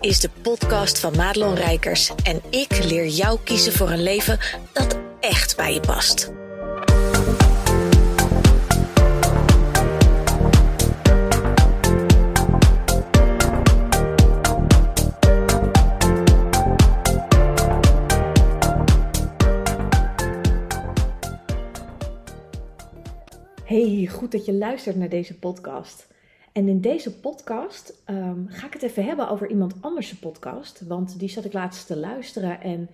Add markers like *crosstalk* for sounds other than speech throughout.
is de podcast van Madelon Rijkers en ik leer jou kiezen voor een leven dat echt bij je past. Hey, goed dat je luistert naar deze podcast. En in deze podcast ehm, ga ik het even hebben over iemand anders' podcast. Want die zat ik laatst te luisteren en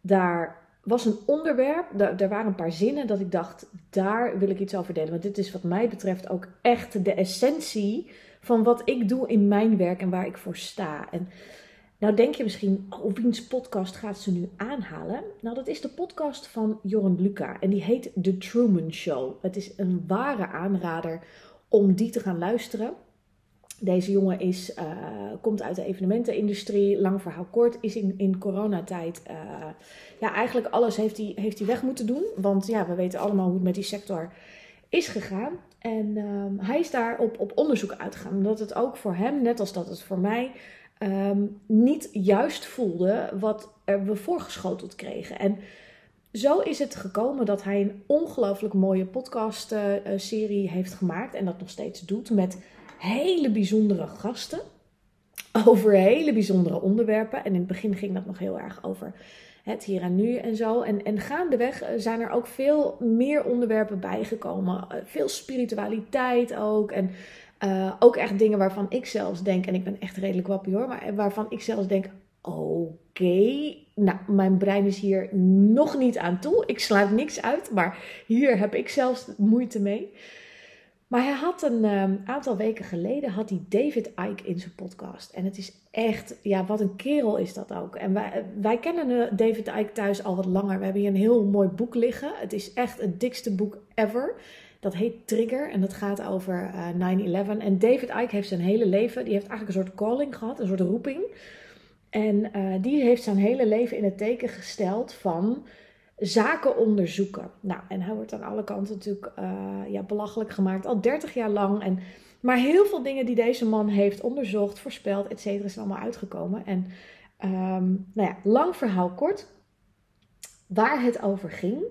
daar was een onderwerp, daar, waren een paar zinnen dat ik dacht, daar wil ik iets over delen. Want dit is wat mij betreft ook echt de essentie van wat ik doe in mijn werk en waar ik voor sta. En nou denk je misschien, oh, wiens podcast gaat ze nu aanhalen? Nou, dat is de podcast van Joran Luca en die heet The Truman Show. Het is een ware aanrader om die te gaan luisteren. Deze jongen is, uh, komt uit de evenementenindustrie, lang verhaal kort, is in, in coronatijd, uh, ja eigenlijk alles heeft hij, heeft hij weg moeten doen. Want ja, we weten allemaal hoe het met die sector is gegaan. En uh, hij is daar op, op onderzoek uitgegaan, omdat het ook voor hem, net als dat het voor mij, um, niet juist voelde wat er we voorgeschoteld kregen. En zo is het gekomen dat hij een ongelooflijk mooie podcast-serie heeft gemaakt en dat nog steeds doet met hele bijzondere gasten over hele bijzondere onderwerpen. En in het begin ging dat nog heel erg over het hier en nu en zo. En, en gaandeweg zijn er ook veel meer onderwerpen bijgekomen. Veel spiritualiteit ook. En ook echt dingen waarvan ik zelfs denk, en ik ben echt redelijk wappie hoor, maar waarvan ik zelfs denk: oké, nou, mijn brein is hier nog niet aan toe. Ik sluit niks uit, maar hier heb ik zelfs moeite mee. Maar hij had een um, aantal weken geleden had hij David Icke in zijn podcast. En het is echt, ja, wat een kerel is dat ook. En wij, wij kennen David Icke thuis al wat langer. We hebben hier een heel mooi boek liggen. Het is echt het dikste boek ever. Dat heet Trigger en dat gaat over uh, 9-11. En David Icke heeft zijn hele leven, die heeft eigenlijk een soort calling gehad, een soort roeping. En uh, die heeft zijn hele leven in het teken gesteld van zaken onderzoeken. Nou, en hij wordt aan alle kanten natuurlijk uh, ja, belachelijk gemaakt, al 30 jaar lang. En, maar heel veel dingen die deze man heeft onderzocht, voorspeld, et cetera, zijn allemaal uitgekomen. En um, nou ja, lang verhaal kort. Waar het over ging,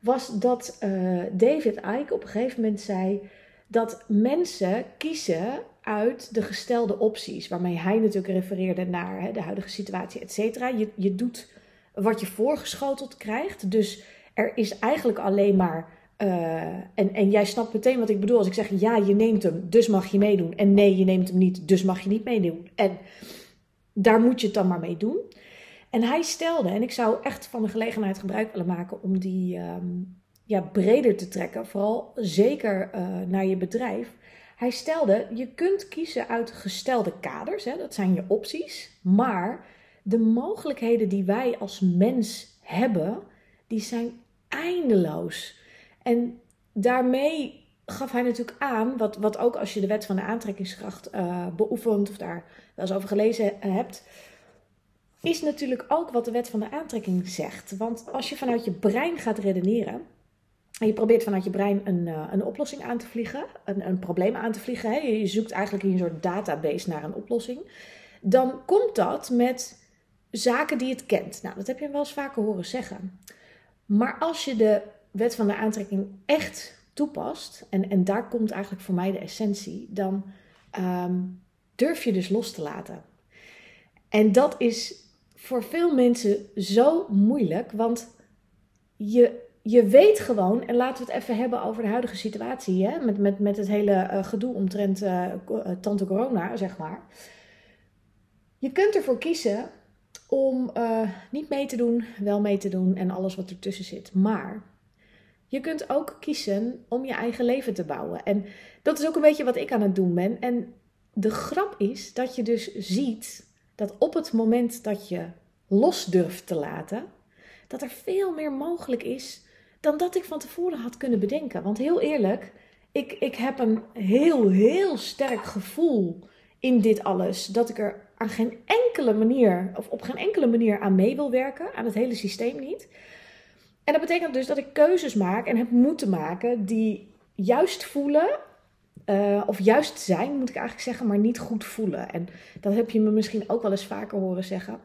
was dat uh, David Icke op een gegeven moment zei dat mensen kiezen uit de gestelde opties, waarmee hij natuurlijk refereerde naar hè, de huidige situatie, et cetera. Je, je doet wat je voorgeschoteld krijgt. Dus er is eigenlijk alleen maar. Uh, en, en jij snapt meteen wat ik bedoel als ik zeg: ja, je neemt hem, dus mag je meedoen. En nee, je neemt hem niet, dus mag je niet meedoen. En daar moet je het dan maar mee doen. En hij stelde, en ik zou echt van de gelegenheid gebruik willen maken om die um, ja, breder te trekken, vooral zeker uh, naar je bedrijf. Hij stelde: je kunt kiezen uit gestelde kaders, hè, dat zijn je opties, maar de mogelijkheden die wij als mens hebben, die zijn eindeloos. En daarmee gaf hij natuurlijk aan, wat, wat ook als je de wet van de aantrekkingskracht uh, beoefent of daar wel eens over gelezen hebt, is natuurlijk ook wat de wet van de aantrekking zegt. Want als je vanuit je brein gaat redeneren, en je probeert vanuit je brein een, uh, een oplossing aan te vliegen, een, een probleem aan te vliegen, je zoekt eigenlijk in een soort database naar een oplossing, dan komt dat met zaken die het kent. Nou, dat heb je wel eens vaker horen zeggen. Maar als je de wet van de aantrekking echt toepast, en, en daar komt eigenlijk voor mij de essentie, dan um, durf je dus los te laten. En dat is voor veel mensen zo moeilijk, want je, je weet gewoon, en laten we het even hebben over de huidige situatie, hè, met, met, met het hele uh, gedoe omtrent uh, tante corona, zeg maar. Je kunt ervoor kiezen om niet mee te doen, wel mee te doen en alles wat ertussen zit. Maar je kunt ook kiezen om je eigen leven te bouwen. En dat is ook een beetje wat ik aan het doen ben. En de grap is dat je dus ziet dat op het moment dat je los durft te laten, dat er veel meer mogelijk is dan dat ik van tevoren had kunnen bedenken. Want heel eerlijk, ik, ik heb een heel, heel sterk gevoel in dit alles. Dat ik er aan geen enkele manier, of op geen enkele manier aan mee wil werken, aan het hele systeem niet. En dat betekent dus dat ik keuzes maak en heb moeten maken die juist voelen Uh, of juist zijn, moet ik eigenlijk zeggen, maar niet goed voelen. En dat heb je me misschien ook wel eens vaker horen zeggen.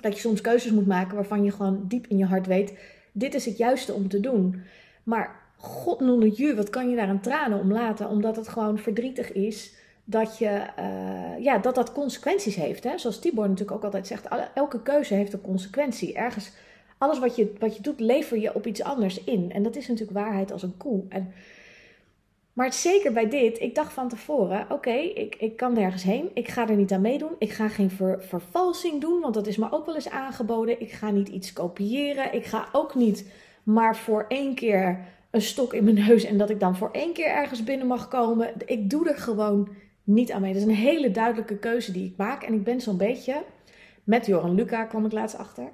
Dat je soms keuzes moet maken waarvan je gewoon diep in je hart weet: dit is het juiste om te doen. Maar god je, wat kan je daar een tranen om laten? Omdat het gewoon verdrietig is dat, je, uh, ja, dat dat consequenties heeft. Hè? Zoals Tibor natuurlijk ook altijd zegt: elke keuze heeft een consequentie. Ergens, alles wat je, wat je doet, lever je op iets anders in. En dat is natuurlijk waarheid als een koe. En maar zeker bij dit, ik dacht van tevoren: oké, ik, ik kan nergens heen. Ik ga er niet aan meedoen. Ik ga geen vervalsing doen, want dat is me ook wel eens aangeboden. Ik ga niet iets kopiëren. Ik ga ook niet maar voor één keer een stok in mijn neus en dat ik dan voor één keer ergens binnen mag komen. Ik doe er gewoon niet aan mee. Dat is een hele duidelijke keuze die ik maak. En ik ben zo'n beetje, met Joran Luca kwam ik laatst achter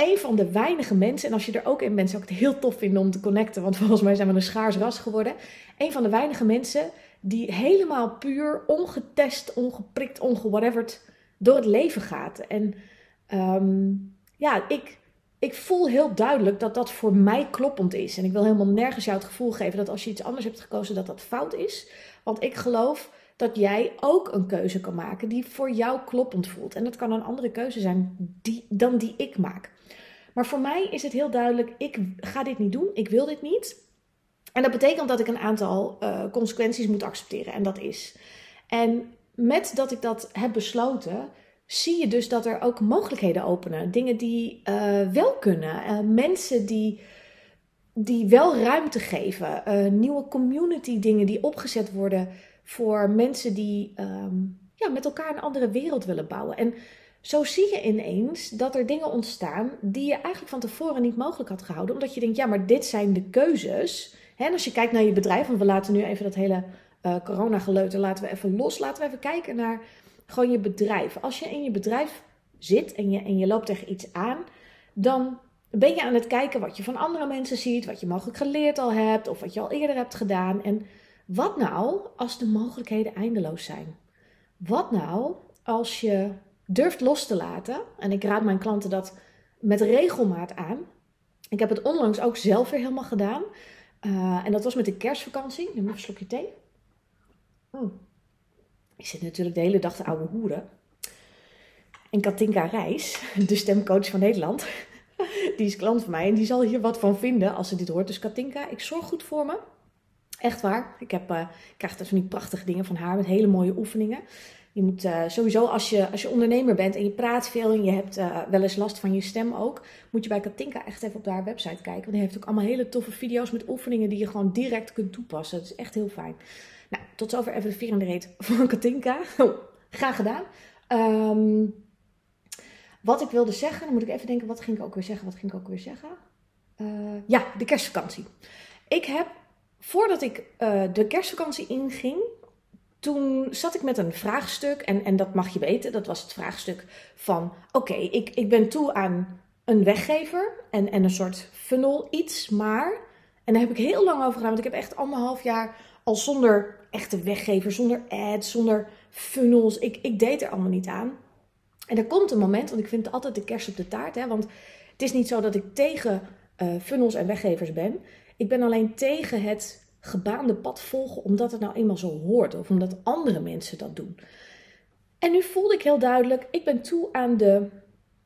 een van de weinige mensen, en als je er ook in bent, zou ik het heel tof vinden om te connecten, want *laughs* volgens mij zijn we een schaars ras geworden. Een van de weinige mensen die helemaal puur, ongetest, ongeprikt, ongewhateverd door het leven gaat. En ehm, ja, ik, ik voel heel duidelijk dat dat voor mij kloppend is. En ik wil helemaal nergens jou het gevoel geven dat als je iets anders hebt gekozen, dat dat fout is. Want ik geloof dat jij ook een keuze kan maken die voor jou kloppend voelt. En dat kan een andere keuze zijn die, dan die ik maak. Maar voor mij is het heel duidelijk: ik ga dit niet doen, ik wil dit niet. En dat betekent dat ik een aantal uh, consequenties moet accepteren. En dat is. En met dat ik dat heb besloten, zie je dus dat er ook mogelijkheden openen. Dingen die uh, wel kunnen. Uh, mensen die, die wel ruimte geven. nieuwe community dingen die opgezet worden voor mensen die um, ja, met elkaar een andere wereld willen bouwen. En zo zie je ineens dat er dingen ontstaan die je eigenlijk van tevoren niet mogelijk had gehouden. Omdat je denkt, ja, maar dit zijn de keuzes. En als je kijkt naar je bedrijf, want we laten nu even dat hele uh, corona-geleuter laten we even los. Laten we even kijken naar gewoon je bedrijf. Als je in je bedrijf zit en je, en je loopt tegen iets aan, dan ben je aan het kijken wat je van andere mensen ziet, wat je mogelijk geleerd al hebt of wat je al eerder hebt gedaan. En wat nou als de mogelijkheden eindeloos zijn? Wat nou als je durft los te laten. En ik raad mijn klanten dat met regelmaat aan. Ik heb het onlangs ook zelf weer helemaal gedaan. Uh, en dat was met de kerstvakantie. Neem even een slokje thee. Oh. Ik zit natuurlijk de hele dag te oude hoeren. En Katinka Reis, *laughs* de stemcoach van Nederland, *laughs* die is klant van mij. En die zal hier wat van vinden als ze dit hoort. Dus Katinka, ik zorg goed voor me. Echt waar. Ik, heb, uh, ik krijg dus van die prachtige dingen van haar met hele mooie oefeningen. Je moet uh, sowieso, als je, als je ondernemer bent en je praat veel en je hebt uh, wel eens last van je stem ook, moet je bij Katinka echt even op haar website kijken. Want die heeft ook allemaal hele toffe video's met oefeningen die je gewoon direct kunt toepassen. Dat is echt heel fijn. Nou, tot zover even de vierende reet van Katinka. Oh, graag gedaan. Um, wat ik wilde zeggen, dan moet ik even denken, wat ging ik ook weer zeggen? Wat ging ik ook weer zeggen? Uh, ja, de kerstvakantie. Ik heb, voordat ik de kerstvakantie inging, toen zat ik met een vraagstuk. En, en dat mag je weten. Dat was het vraagstuk van: oké, ik, ik ben toe aan een weggever en, en een soort funnel iets. Maar. En daar heb ik heel lang over gedaan. Want ik heb echt anderhalf jaar al zonder echte weggever, zonder ads, zonder funnels. Ik, ik deed er allemaal niet aan. En er komt een moment, want ik vind het altijd de kerst op de taart. Hè, want het is niet zo dat ik tegen uh, funnels en weggevers ben. Ik ben alleen tegen het gebaande pad volgen omdat het nou eenmaal zo hoort of omdat andere mensen dat doen. En nu voelde ik heel duidelijk, ik ben toe aan de,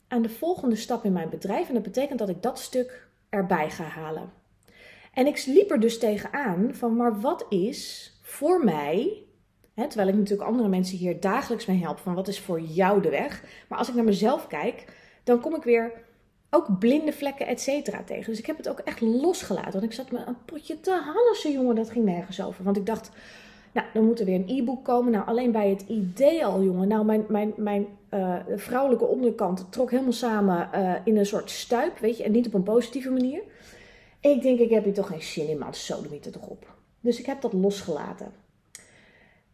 aan de volgende stap in mijn bedrijf en dat betekent dat ik dat stuk erbij ga halen. En ik liep er dus tegenaan van, maar wat is voor mij, hè, terwijl ik natuurlijk andere mensen hier dagelijks mee help, van wat is voor jou de weg. Maar als ik naar mezelf kijk, dan kom ik weer ook blinde vlekken, et cetera, tegen. Dus ik heb het ook echt losgelaten. Want ik zat me een potje te halassen, jongen. Dat ging nergens over. Want ik dacht, nou, dan moet er weer een e-book komen. Nou, alleen bij het idee al, jongen. Nou, mijn, mijn, mijn uh, vrouwelijke onderkant trok helemaal samen uh, in een soort stuip, weet je. En niet op een positieve manier. Ik denk, ik heb hier toch geen zin in, man. Sodemiet er toch op. Dus ik heb dat losgelaten.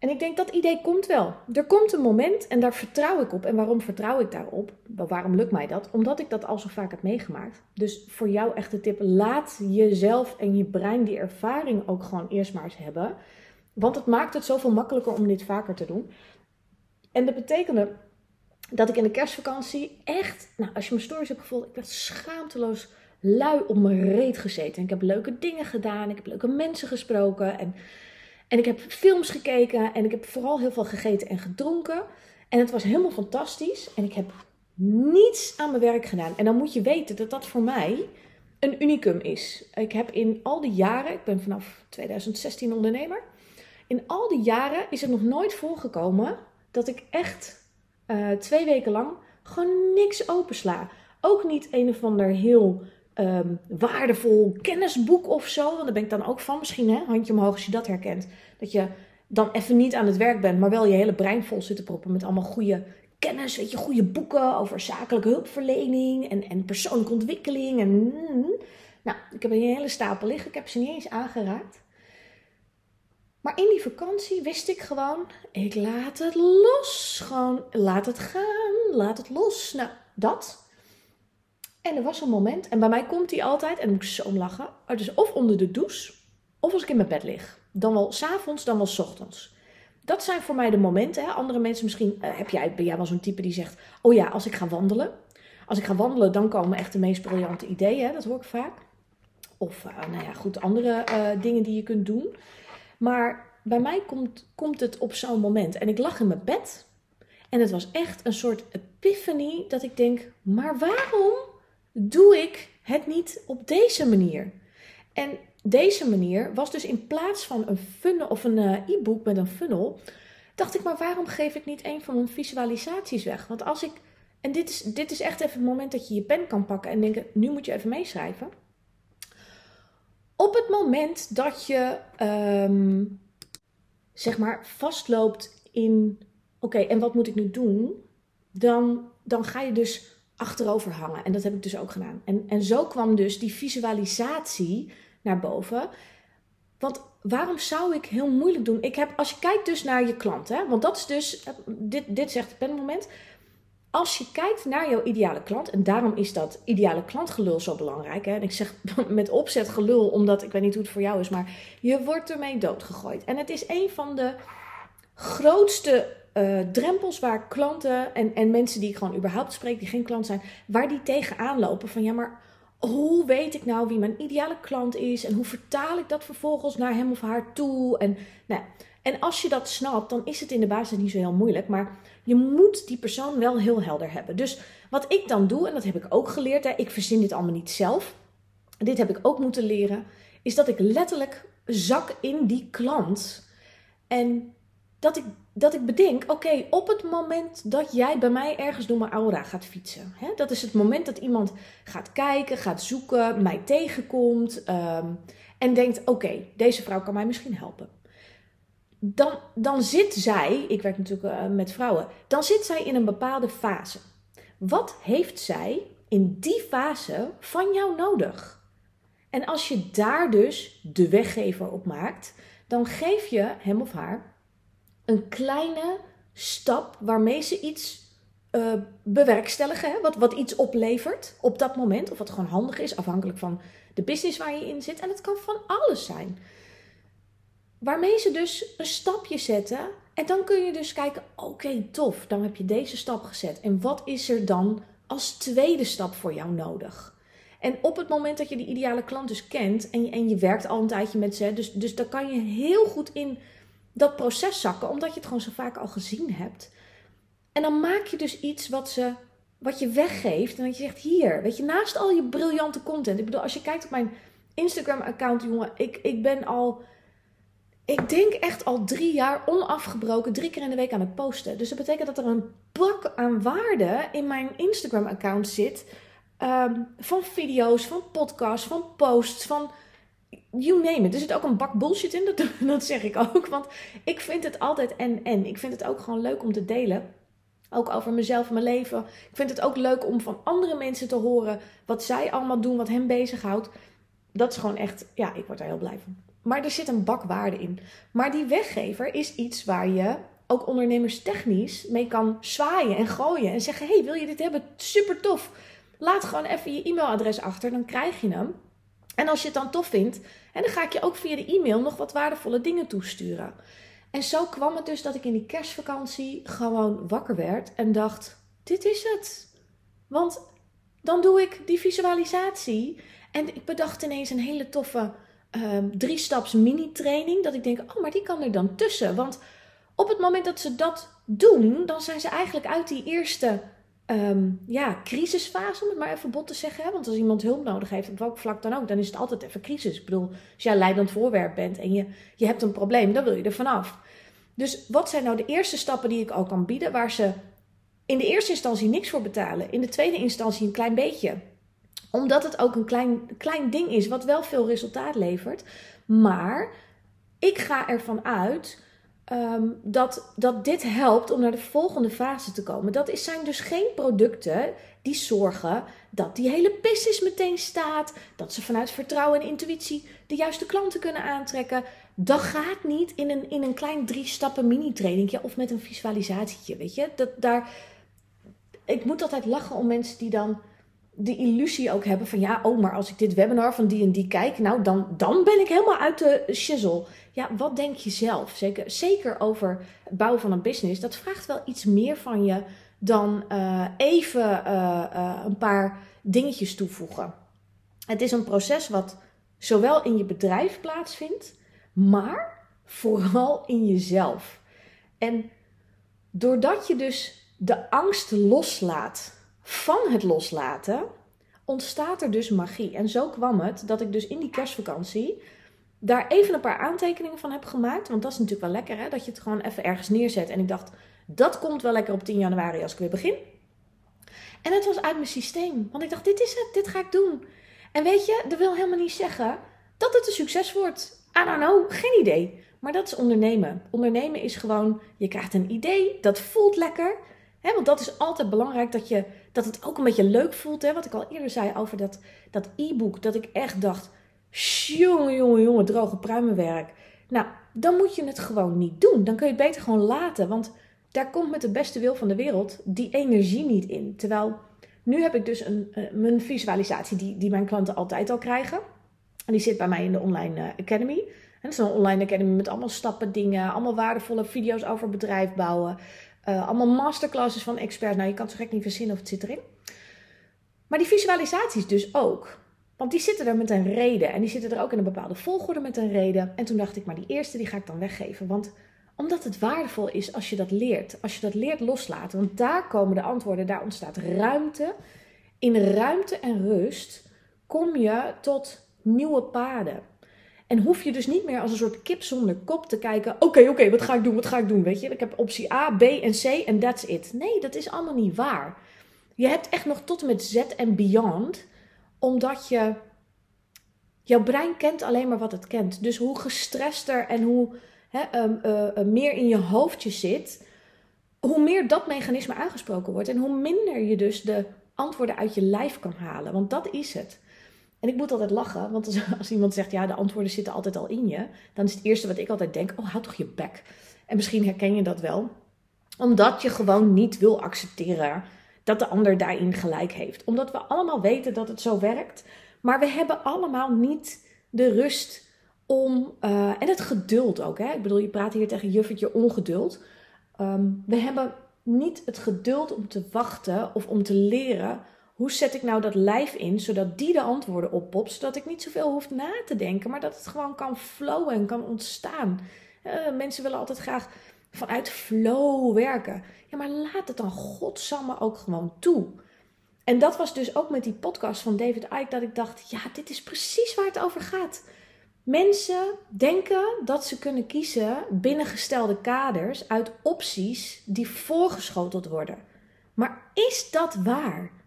En ik denk dat idee komt wel. Er komt een moment en daar vertrouw ik op. En waarom vertrouw ik daarop? Waarom lukt mij dat? Omdat ik dat al zo vaak heb meegemaakt. Dus voor jou echt de tip: laat jezelf en je brein die ervaring ook gewoon eerst maar eens hebben. Want het maakt het zoveel makkelijker om dit vaker te doen. En dat betekende dat ik in de kerstvakantie echt, nou, als je mijn stories hebt gevolgd, ik werd schaamteloos lui op mijn reet gezeten. En ik heb leuke dingen gedaan, ik heb leuke mensen gesproken. En En ik heb films gekeken en ik heb vooral heel veel gegeten en gedronken. En het was helemaal fantastisch. En ik heb niets aan mijn werk gedaan. En dan moet je weten dat dat voor mij een unicum is. Ik heb in al die jaren, ik ben vanaf 2016 ondernemer. In al die jaren is het nog nooit voorgekomen dat ik echt uh, twee weken lang gewoon niks opensla. Ook niet een of ander heel um, waardevol kennisboek of zo. Want daar ben ik dan ook van. Misschien hè, handje omhoog als je dat herkent. Dat je dan even niet aan het werk bent, maar wel je hele brein vol zit te proppen met allemaal goede kennis. Weet je, goede boeken over zakelijke hulpverlening en, en persoonlijke ontwikkeling. En, mm. nou, ik heb een hele stapel liggen. Ik heb ze niet eens aangeraakt. Maar in die vakantie wist ik gewoon, ik laat het los. Gewoon, laat het gaan, laat het los. Nou, dat. En er was een moment, en bij mij komt die altijd, en moet ik zo lachen. Dus of onder de douche, of als ik in mijn bed lig. Dan wel s'avonds, dan wel s ochtends. Dat zijn voor mij de momenten. Hè. Andere mensen misschien, uh, heb jij, ben jij wel zo'n type die zegt, oh ja, als ik ga wandelen. Als ik ga wandelen, dan komen echt de meest briljante ideeën. Hè. Dat hoor ik vaak. Of, uh, nou ja, goed, andere uh, dingen die je kunt doen. Maar bij mij komt, komt het op zo'n moment. En ik lag in mijn bed. En het was echt een soort epiphany dat ik denk, maar waarom doe ik het niet op deze manier? En deze manier was dus in plaats van een funnel of een uh, e-book met een funnel, dacht ik, maar waarom geef ik niet een van mijn visualisaties weg? Want als ik, en dit is, dit is echt even het moment dat je je pen kan pakken en denken, nu moet je even meeschrijven. Op het moment dat je, um, zeg maar, vastloopt in, oké, en wat moet ik nu doen? Dan, dan ga je dus achterover hangen. En dat heb ik dus ook gedaan. En, en zo kwam dus die visualisatie naar boven. Want waarom zou ik heel moeilijk doen? Ik heb, als je kijkt dus naar je klant, hè, want dat is dus, dit, dit zegt het penmoment. Als je kijkt naar jouw ideale klant, en daarom is dat ideale klantgelul zo belangrijk. Hè? En ik zeg *laughs* met opzet gelul, omdat ik weet niet hoe het voor jou is, maar je wordt ermee doodgegooid. En het is een van de grootste uh, drempels waar klanten en, en mensen die ik gewoon überhaupt spreek, die geen klant zijn, waar die tegenaan lopen. Van ja, maar hoe weet ik nou wie mijn ideale klant is en hoe vertaal ik dat vervolgens naar hem of haar toe? En, nou, en als je dat snapt, dan is het in de basis niet zo heel moeilijk, maar je moet die persoon wel heel helder hebben. Dus wat ik dan doe, en dat heb ik ook geleerd, hè, ik verzin dit allemaal niet zelf, dit heb ik ook moeten leren, is dat ik letterlijk zak in die klant en dat ik, dat ik bedenk, oké, op het moment dat jij bij mij ergens door mijn aura gaat fietsen. Hè, dat is het moment dat iemand gaat kijken, gaat zoeken, mij tegenkomt um, en denkt, oké, deze vrouw kan mij misschien helpen. Dan, dan zit zij, ik werk natuurlijk uh, met vrouwen, dan zit zij in een bepaalde fase. Wat heeft zij in die fase van jou nodig? En als je daar dus de weggever op maakt, dan geef je hem of haar een kleine stap waarmee ze iets uh, bewerkstelligen. Hè? Wat, wat iets oplevert op dat moment. Of wat gewoon handig is, afhankelijk van de business waar je in zit. En het kan van alles zijn. Waarmee ze dus een stapje zetten. En dan kun je dus kijken: oké, tof, dan heb je deze stap gezet. En wat is er dan als tweede stap voor jou nodig? En op het moment dat je die ideale klant dus kent en je, en je werkt al een tijdje met ze, dus, dus daar kan je heel goed in dat proces zakken, omdat je het gewoon zo vaak al gezien hebt. En dan maak je dus iets wat, ze, wat je weggeeft en dat je zegt, hier, weet je, naast al je briljante content. Ik bedoel, als je kijkt op mijn Instagram-account, jongen, ik, ik ben al, ik denk echt al drie jaar onafgebroken, drie keer in de week aan het posten. Dus dat betekent dat er een bak aan waarde in mijn Instagram-account zit. Um, van video's, van podcasts, van posts, van you name it. Er zit ook een bak bullshit in, dat, *laughs* dat zeg ik ook. Want ik vind het altijd en en. Ik vind het ook gewoon leuk om te delen. Ook over mezelf mijn leven. Ik vind het ook leuk om van andere mensen te horen wat zij allemaal doen, wat hen bezighoudt. Dat is gewoon echt, ja, ik word daar heel blij van. Maar er zit een bak waarde in. Maar die weggever is iets waar je ook ondernemerstechnisch mee kan zwaaien en gooien. En zeggen, hey, wil je dit hebben? Super tof. Laat gewoon even je e-mailadres achter, dan krijg je hem. En als je het dan tof vindt, dan ga ik je ook via de e-mail nog wat waardevolle dingen toesturen. En zo kwam het dus dat ik in die kerstvakantie gewoon wakker werd en dacht: dit is het. Want dan doe ik die visualisatie. En ik bedacht ineens een hele toffe um, drie staps mini training. Dat ik denk, oh, maar die kan er dan tussen. Want op het moment dat ze dat doen, dan zijn ze eigenlijk uit die eerste um, ja, crisisfase, om het maar even bot te zeggen. Want als iemand hulp nodig heeft, op welk vlak dan ook, dan is het altijd even crisis. Ik bedoel, als jij leidend voorwerp bent en je, je hebt een probleem, dan wil je er vanaf. Dus wat zijn nou de eerste stappen die ik ook kan bieden, waar ze in de eerste instantie niks voor betalen, in de tweede instantie een klein beetje? Omdat het ook een klein, klein ding is, wat wel veel resultaat levert. Maar ik ga ervan uit Ehm, dat, dat dit helpt om naar de volgende fase te komen. Dat is, zijn dus geen producten die zorgen dat die hele business meteen staat. Dat ze vanuit vertrouwen en intuïtie de juiste klanten kunnen aantrekken. Dat gaat niet in een, in een klein drie stappen mini-trainingje of met een visualisatietje. Weet je, dat, daar, ik moet altijd lachen om mensen die dan de illusie ook hebben van ja, oh, maar als ik dit webinar van die en die kijk, nou dan, dan ben ik helemaal uit de shizzle. Ja, wat denk je zelf? Zeker, zeker over het bouwen van een business. Dat vraagt wel iets meer van je dan uh, even uh, uh, een paar dingetjes toevoegen. Het is een proces wat zowel in je bedrijf plaatsvindt, maar vooral in jezelf. En doordat je dus de angst loslaat van het loslaten ontstaat er dus magie. En zo kwam het dat ik dus in die kerstvakantie daar even een paar aantekeningen van heb gemaakt. Want dat is natuurlijk wel lekker, hè? Dat je het gewoon even ergens neerzet. En ik dacht, dat komt wel lekker op 10 januari als ik weer begin. En het was uit mijn systeem. Want ik dacht, dit is het, dit ga ik doen. En weet je, dat wil helemaal niet zeggen dat het een succes wordt. I don't know, geen idee. Maar dat is ondernemen. Ondernemen is gewoon, je krijgt een idee, dat voelt lekker. Want dat is altijd belangrijk dat, je, dat het ook een beetje leuk voelt. Hè? Wat ik al eerder zei over dat, dat e-book. Dat ik echt dacht, jongen, jongen, jongen, droge pruimenwerk. Nou, dan moet je het gewoon niet doen. Dan kun je het beter gewoon laten. Want daar komt met de beste wil van de wereld die energie niet in. Terwijl nu heb ik dus een, uh, mijn visualisatie die, die mijn klanten altijd al krijgen. En die zit bij mij in de Online uh, Academy. En dat is een online academy met allemaal stappen, dingen, allemaal waardevolle video's over bedrijf bouwen. Uh, allemaal masterclasses van experts. Nou, je kan het zo gek niet verzinnen of het zit erin. Maar die visualisaties dus ook. Want die zitten er met een reden. En die zitten er ook in een bepaalde volgorde met een reden. En toen dacht ik, maar die eerste die ga ik dan weggeven. Want omdat het waardevol is als je dat leert. Als je dat leert loslaten. Want daar komen de antwoorden. Daar ontstaat ruimte. In ruimte en rust kom je tot nieuwe paden. En hoef je dus niet meer als een soort kip zonder kop te kijken: oké, oké, wat ga ik doen? Wat ga ik doen? Weet je, ik heb optie A, B en C en that's it. Nee, dat is allemaal niet waar. Je hebt echt nog tot en met Z en beyond, omdat je. Jouw brein kent alleen maar wat het kent. Dus hoe gestrester en hoe hè, uh, meer in je hoofdje zit, hoe meer dat mechanisme aangesproken wordt. En hoe minder je dus de antwoorden uit je lijf kan halen. Want dat is het. En ik moet altijd lachen, want *laughs* als, iemand zegt, ja, de antwoorden zitten altijd al in je, dan is het eerste wat ik altijd denk, oh, houd toch je bek. En misschien herken je dat wel, omdat je gewoon niet wil accepteren dat de ander daarin gelijk heeft. Omdat we allemaal weten dat het zo werkt, maar we hebben allemaal niet de rust om, uh, en het geduld ook. Hè? Ik bedoel, je praat hier tegen juffertje ongeduld. Um, we hebben niet het geduld om te wachten of om te leren hoe zet ik nou dat lijf in, zodat die de antwoorden oppopt, zodat ik niet zoveel hoef na te denken, maar dat het gewoon kan flowen en kan ontstaan. Uh, mensen willen altijd graag vanuit flow werken. Ja, maar laat het dan godsamme ook gewoon toe. En dat was dus ook met die podcast van David Icke dat ik dacht, ja, dit is precies waar het over gaat. Mensen denken dat ze kunnen kiezen binnen gestelde kaders uit opties die voorgeschoteld worden. Maar is dat waar?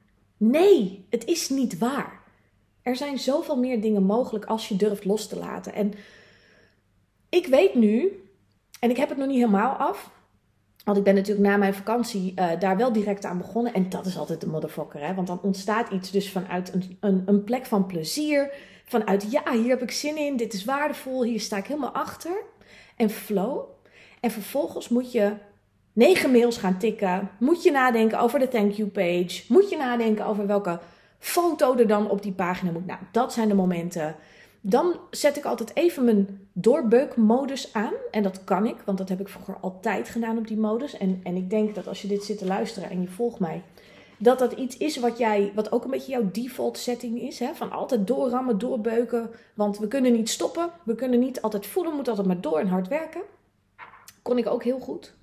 Nee, het is niet waar. Er zijn zoveel meer dingen mogelijk als je durft los te laten. En ik weet nu, en ik heb het nog niet helemaal af. Want ik ben natuurlijk na mijn vakantie uh, daar wel direct aan begonnen. En dat is altijd de motherfucker. Hè? Want dan ontstaat iets dus vanuit een, een, een plek van plezier. Vanuit ja, hier heb ik zin in. Dit is waardevol. Hier sta ik helemaal achter. En flow. En vervolgens moet je negen mails gaan tikken. Moet je nadenken over de thank you page. Moet je nadenken over welke foto er dan op die pagina moet. Nou, dat zijn de momenten. Dan zet ik altijd even mijn doorbeukmodus aan. En dat kan ik, want dat heb ik vroeger altijd gedaan op die modus. En, en ik denk dat als je dit zit te luisteren en je volgt mij, dat dat iets is wat jij, wat ook een beetje jouw default setting is. Hè? Van altijd doorrammen, doorbeuken. Want we kunnen niet stoppen. We kunnen niet altijd voelen. We moeten altijd maar door en hard werken. Kon ik ook heel goed.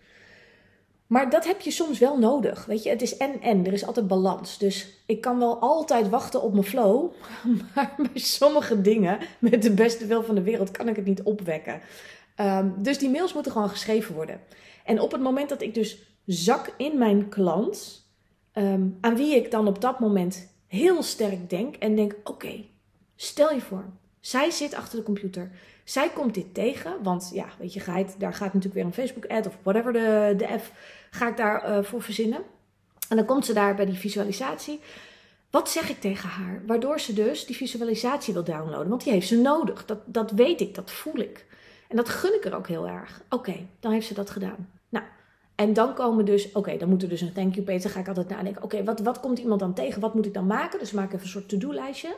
Maar dat heb je soms wel nodig. Weet je, het is en en. Er is altijd balans. Dus ik kan wel altijd wachten op mijn flow. *laughs* Maar bij sommige dingen, met de beste wil van de wereld, kan ik het niet opwekken. Ehm, dus die mails moeten gewoon geschreven worden. En op het moment dat ik dus zak in mijn klant, ehm, aan wie ik dan op dat moment heel sterk denk en denk: oké, stel je voor, zij zit achter de computer. Zij komt dit tegen, want ja, weet je, daar gaat natuurlijk weer een Facebook-ad of whatever de, de F ga ik daarvoor uh, voor verzinnen. En dan komt ze daar bij die visualisatie. Wat zeg ik tegen haar? Waardoor ze dus die visualisatie wil downloaden. Want die heeft ze nodig. Dat, dat weet ik, dat voel ik. En dat gun ik er ook heel erg. Oké, dan heeft ze dat gedaan. Nou, en dan komen dus, oké, dan moet er dus een thank you page. Dan ga ik altijd nadenken, oké, wat, wat komt iemand dan tegen? Wat moet ik dan maken? Dus maak even een soort to-do-lijstje.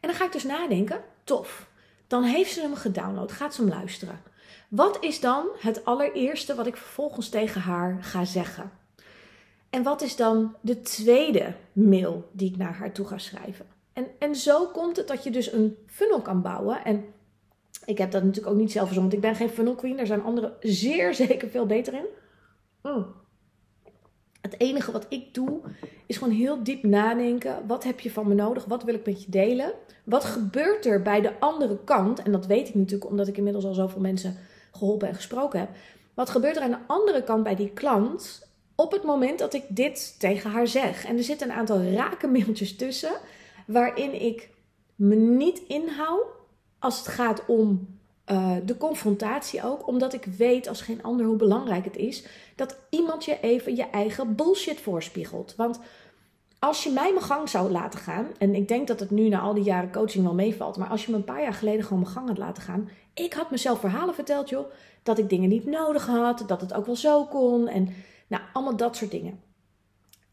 En dan ga ik dus nadenken, tof. Dan heeft ze hem gedownload, gaat ze hem luisteren. Wat is dan het allereerste wat ik vervolgens tegen haar ga zeggen? En wat is dan de tweede mail die ik naar haar toe ga schrijven? En, en zo komt het dat je dus een funnel kan bouwen. En ik heb dat natuurlijk ook niet zelf verzonnen, want ik ben geen funnel queen. Daar zijn anderen zeer *laughs* zeker veel beter in. Mm. Het enige wat ik doe is gewoon heel diep nadenken. Wat heb je van me nodig? Wat wil ik met je delen? Wat gebeurt er bij de andere kant? En dat weet ik natuurlijk omdat ik inmiddels al zoveel mensen geholpen en gesproken heb. Wat gebeurt er aan de andere kant bij die klant op het moment dat ik dit tegen haar zeg? En er zitten een aantal rake mailtjes tussen waarin ik me niet inhoud als het gaat om uh, de confrontatie ook, omdat ik weet als geen ander hoe belangrijk het is dat iemand je even je eigen bullshit voorspiegelt. Want als je mij mijn gang zou laten gaan, en ik denk dat het nu na al die jaren coaching wel meevalt, maar als je me een paar jaar geleden gewoon mijn gang had laten gaan, ik had mezelf verhalen verteld, joh, dat ik dingen niet nodig had, dat het ook wel zo kon en nou, allemaal dat soort dingen.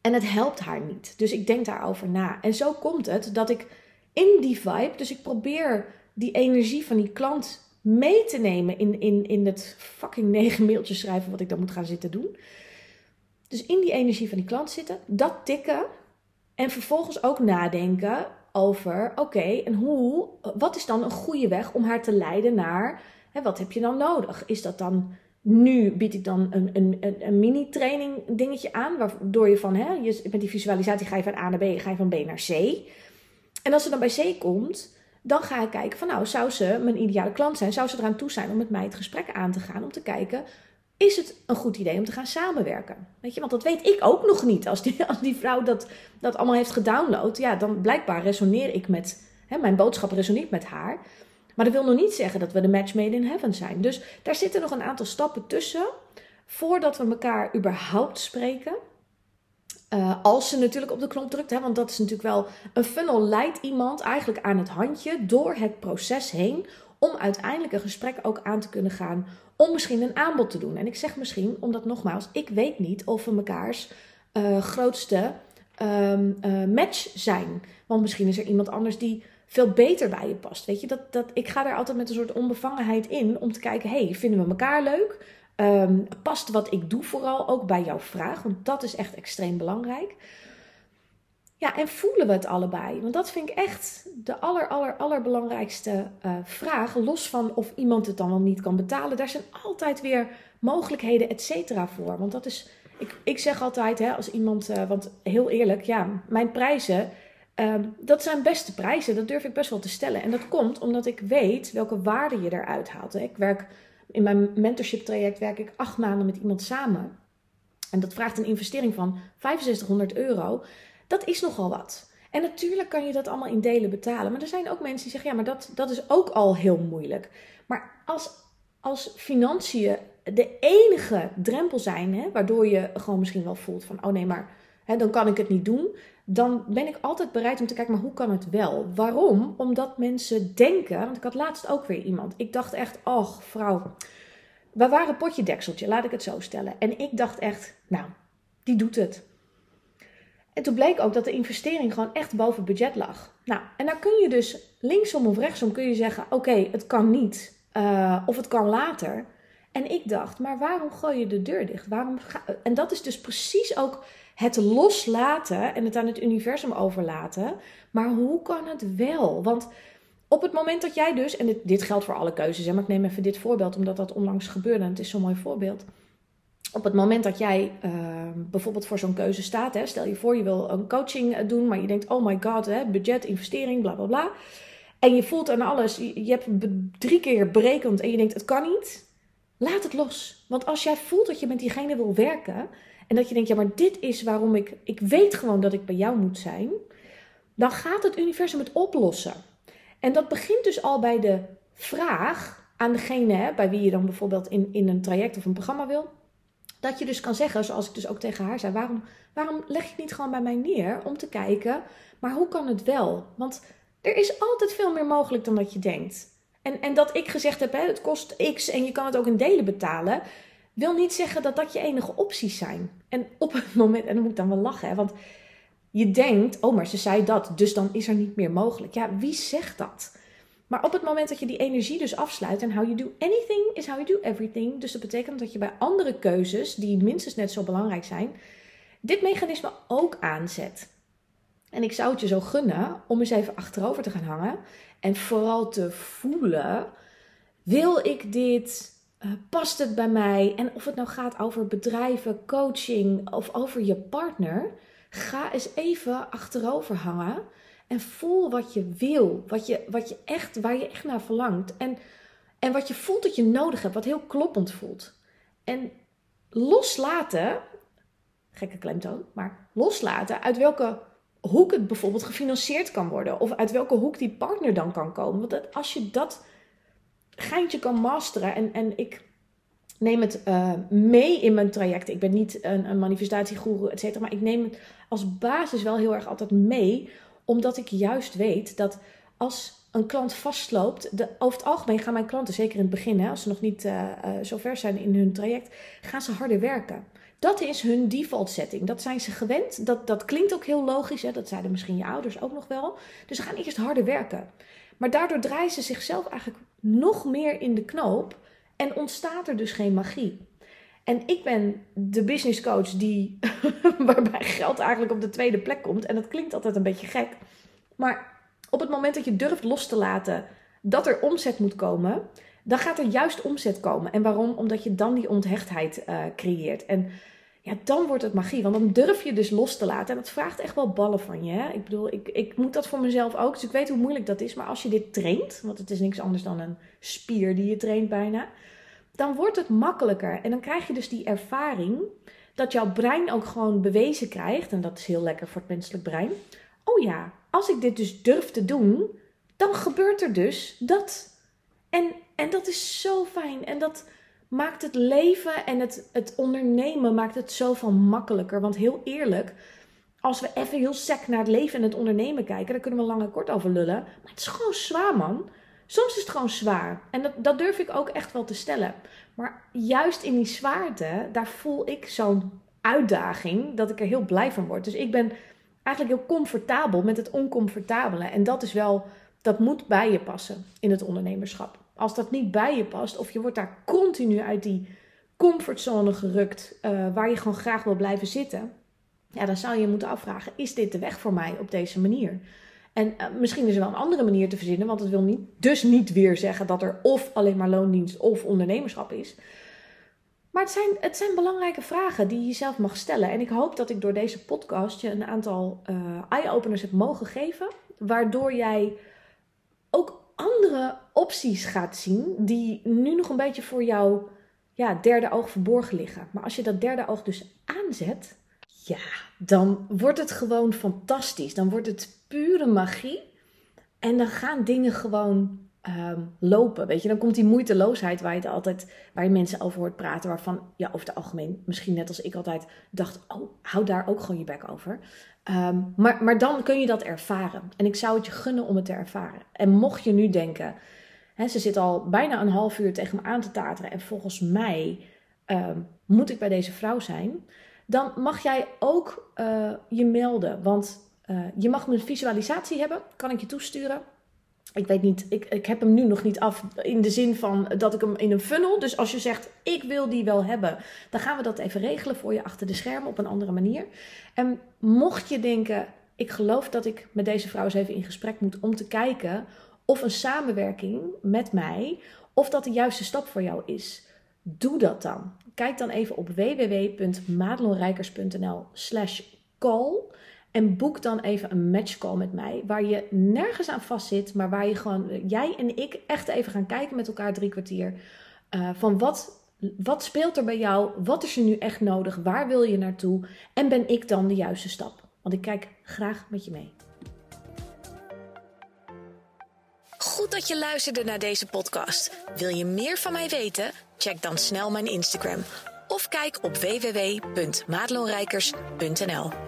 En het helpt haar niet. Dus ik denk daarover na. En zo komt het dat ik in die vibe, dus ik probeer die energie van die klant mee te nemen in, in, in het fucking negen mailtjes schrijven wat ik dan moet gaan zitten doen. Dus in die energie van die klant zitten, dat tikken en vervolgens ook nadenken over, oké, en hoe, wat is dan een goede weg om haar te leiden naar, hè, wat heb je dan nodig? Is dat dan, nu bied ik dan een, een, een, mini-training dingetje aan, waardoor je van, hè, je, met die visualisatie ga je van A naar B, ga je van B naar C. En als ze dan bij C komt, dan ga ik kijken van nou, zou ze mijn ideale klant zijn? Zou ze eraan toe zijn om met mij het gesprek aan te gaan? Om te kijken, is het een goed idee om te gaan samenwerken? Weet je, want dat weet ik ook nog niet. Als die, *laughs* als die vrouw dat, dat allemaal heeft gedownload, ja, dan blijkbaar resoneer ik met, hè, mijn boodschap resoneert met haar. Maar dat wil nog niet zeggen dat we de match made in heaven zijn. Dus daar zitten nog een aantal stappen tussen voordat we elkaar überhaupt spreken. Uh, als ze natuurlijk op de knop drukt, hè, want dat is natuurlijk wel. Een funnel leidt iemand eigenlijk aan het handje door het proces heen. Om uiteindelijk een gesprek ook aan te kunnen gaan. Om misschien een aanbod te doen. En ik zeg misschien, omdat nogmaals, ik weet niet of we mekaars uh, grootste um, uh, match zijn. Want misschien is er iemand anders die veel beter bij je past. Weet je, dat, dat, ik ga daar altijd met een soort onbevangenheid in om te kijken: hey, vinden we elkaar leuk? Um, past wat ik doe vooral ook bij jouw vraag? Want dat is echt extreem belangrijk. Ja, en voelen we het allebei? Want dat vind ik echt de aller, aller, allerbelangrijkste uh, vraag. Los van of iemand het dan wel niet kan betalen. Daar zijn altijd weer mogelijkheden, et cetera, voor. Want dat is, ik, ik zeg altijd, hè, als iemand, uh, want heel eerlijk, ja, mijn prijzen, uh, dat zijn beste prijzen. Dat durf ik best wel te stellen. En dat komt omdat ik weet welke waarde je eruit haalt. Ik werk in mijn mentorship traject werk ik acht maanden met iemand samen. En dat vraagt een investering van 6500 euro. Dat is nogal wat. En natuurlijk kan je dat allemaal in delen betalen. Maar er zijn ook mensen die zeggen: ja, maar dat, dat is ook al heel moeilijk. Maar als, als financiën de enige drempel zijn, hè, waardoor je gewoon misschien wel voelt van: oh nee, maar hè, dan kan ik het niet doen dan ben ik altijd bereid om te kijken, maar hoe kan het wel? Waarom? Omdat mensen denken, want ik had laatst ook weer iemand. Ik dacht echt, och vrouw, we waren potje dekseltje, laat ik het zo stellen. En ik dacht echt, nou, die doet het. En toen bleek ook dat de investering gewoon echt boven budget lag. Nou, en dan kun je dus linksom of rechtsom kun je zeggen, oké, het kan niet. Uh, of het kan later. En ik dacht, maar waarom gooi je de deur dicht? Waarom ga... En dat is dus precies ook Het loslaten en het aan het universum overlaten. Maar hoe kan het wel? Want op het moment dat jij dus, en dit, geldt voor alle keuzes, hè, maar ik neem even dit voorbeeld omdat dat onlangs gebeurde en het is zo'n mooi voorbeeld. Op het moment dat jij uh, bijvoorbeeld voor zo'n keuze staat, hè, stel je voor je wil een coaching eh, doen, maar je denkt, oh my god, hè, budget, investering, bla bla bla. En je voelt aan alles, je hebt drie keer berekend en je denkt, het kan niet. Laat het los. Want als jij voelt dat je met diegene wil werken en dat je denkt, ja, maar dit is waarom ik, ik weet gewoon dat ik bij jou moet zijn, dan gaat het universum het oplossen. En dat begint dus al bij de vraag aan degene bij wie je dan bijvoorbeeld in, in een traject of een programma wil. Dat je dus kan zeggen, zoals ik dus ook tegen haar zei, waarom, waarom leg je het niet gewoon bij mij neer om te kijken, maar hoe kan het wel? Want er is altijd veel meer mogelijk dan dat je denkt. En, en dat ik gezegd heb, het kost x en je kan het ook in delen betalen, wil niet zeggen dat dat je enige opties zijn. En op het moment, en dan moet ik dan wel lachen, want je denkt, oh, maar ze zei dat, dus dan is er niet meer mogelijk. Ja, wie zegt dat? Maar op het moment dat je die energie dus afsluit en how you do anything is how you do everything. Dus dat betekent dat je bij andere keuzes, die minstens net zo belangrijk zijn, dit mechanisme ook aanzet. En ik zou het je zo gunnen om eens even achterover te gaan hangen en vooral te voelen: wil ik dit? Uh, past het bij mij? En of het nou gaat over bedrijven, coaching of over je partner, ga eens even achterover hangen en voel wat je wil, wat je, wat je echt, waar je echt naar verlangt. En, en wat je voelt dat je nodig hebt, wat heel kloppend voelt. En loslaten, gekke klemtoon, maar loslaten uit welke hoek het bijvoorbeeld gefinancierd kan worden. Of uit welke hoek die partner dan kan komen. Want als je dat geintje kan masteren. En, en ik neem het uh, mee in mijn traject. Ik ben niet een, een manifestatiegoeroe, et cetera. Maar ik neem het als basis wel heel erg altijd mee. Omdat ik juist weet dat als een klant vastloopt. De, over het algemeen gaan mijn klanten, zeker in het begin, hè, als ze nog niet uh, uh, zo ver zijn in hun traject, gaan ze harder werken. Dat is hun default setting. Dat zijn ze gewend. Dat, dat klinkt ook heel logisch. Hè? Dat zeiden misschien je ouders ook nog wel. Dus ze gaan eerst harder werken. Maar daardoor draaien ze zichzelf eigenlijk nog meer in de knoop. En ontstaat er dus geen magie. En ik ben de business coach die, *laughs* waarbij geld eigenlijk op de tweede plek komt. En dat klinkt altijd een beetje gek. Maar op het moment dat je durft los te laten dat er omzet moet komen, dan gaat er juist omzet komen. En waarom? Omdat je dan die onthechtheid uh, creëert. En ja, dan wordt het magie. Want dan durf je dus los te laten. En dat vraagt echt wel ballen van je. Hè? Ik bedoel, ik, ik moet dat voor mezelf ook. Dus ik weet hoe moeilijk dat is. Maar als je dit traint, want het is niks anders dan een spier die je traint bijna. Dan wordt het makkelijker. En dan krijg je dus die ervaring dat jouw brein ook gewoon bewezen krijgt. En dat is heel lekker voor het menselijk brein. Oh ja, als ik dit dus durf te doen, dan gebeurt er dus dat. En en dat is zo fijn. En dat maakt het leven en het, het ondernemen maakt het zoveel makkelijker. Want heel eerlijk, als we even heel sec naar het leven en het ondernemen kijken, daar kunnen we lang en kort over lullen. Maar het is gewoon zwaar, man. Soms is het gewoon zwaar. En dat, dat durf ik ook echt wel te stellen. Maar juist in die zwaarte, daar voel ik zo'n uitdaging dat ik er heel blij van word. Dus ik ben eigenlijk heel comfortabel met het oncomfortabele. En dat is wel, dat moet bij je passen in het ondernemerschap als dat niet bij je past, of je wordt daar continu uit die comfortzone gerukt, uh, waar je gewoon graag wil blijven zitten, ja, dan zou je moeten afvragen: is dit de weg voor mij op deze manier? En uh, misschien is er wel een andere manier te verzinnen, want het wil niet, dus niet weer zeggen dat er of alleen maar loondienst of ondernemerschap is. Maar het zijn, het zijn belangrijke vragen die je jezelf mag stellen. En ik hoop dat ik door deze podcast je een aantal uh, eye-openers heb mogen geven, waardoor jij ook andere opties gaat zien die nu nog een beetje voor jouw ja, derde oog verborgen liggen. Maar als je dat derde oog dus aanzet, ja, dan wordt het gewoon fantastisch. Dan wordt het pure magie. En dan gaan dingen gewoon Ehm, lopen. Weet je, dan komt die moeiteloosheid waar je het altijd, waar je mensen over hoort praten, waarvan ja, over het algemeen, misschien net als ik altijd dacht, oh, hou daar ook gewoon je bek over. Ehm, maar, maar dan kun je dat ervaren. En ik zou het je gunnen om het te ervaren. En mocht je nu denken, hè, ze zit al bijna een half uur tegen me aan te tateren en volgens mij ehm, moet ik bij deze vrouw zijn, dan mag jij ook uh, je melden. Want uh, je mag een visualisatie hebben, kan ik je toesturen. Ik weet niet, ik, ik heb hem nu nog niet af in de zin van dat ik hem in een funnel. Dus als je zegt, ik wil die wel hebben, dan gaan we dat even regelen voor je achter de schermen op een andere manier. En mocht je denken, ik geloof dat ik met deze vrouw eens even in gesprek moet om te kijken of een samenwerking met mij, of dat de juiste stap voor jou is. Doe dat dan. Kijk dan even op www.madelonrijkers.nl slash call. En boek dan even een matchcall met mij, waar je nergens aan vast zit, maar waar je gewoon, jij en ik, echt even gaan kijken met elkaar drie kwartier. Uh, van wat, wat speelt er bij jou? Wat is er nu echt nodig? Waar wil je naartoe? En ben ik dan de juiste stap? Want ik kijk graag met je mee. Goed dat je luisterde naar deze podcast. Wil je meer van mij weten? Check dan snel mijn Instagram of kijk op www.madelonrijkers.nl.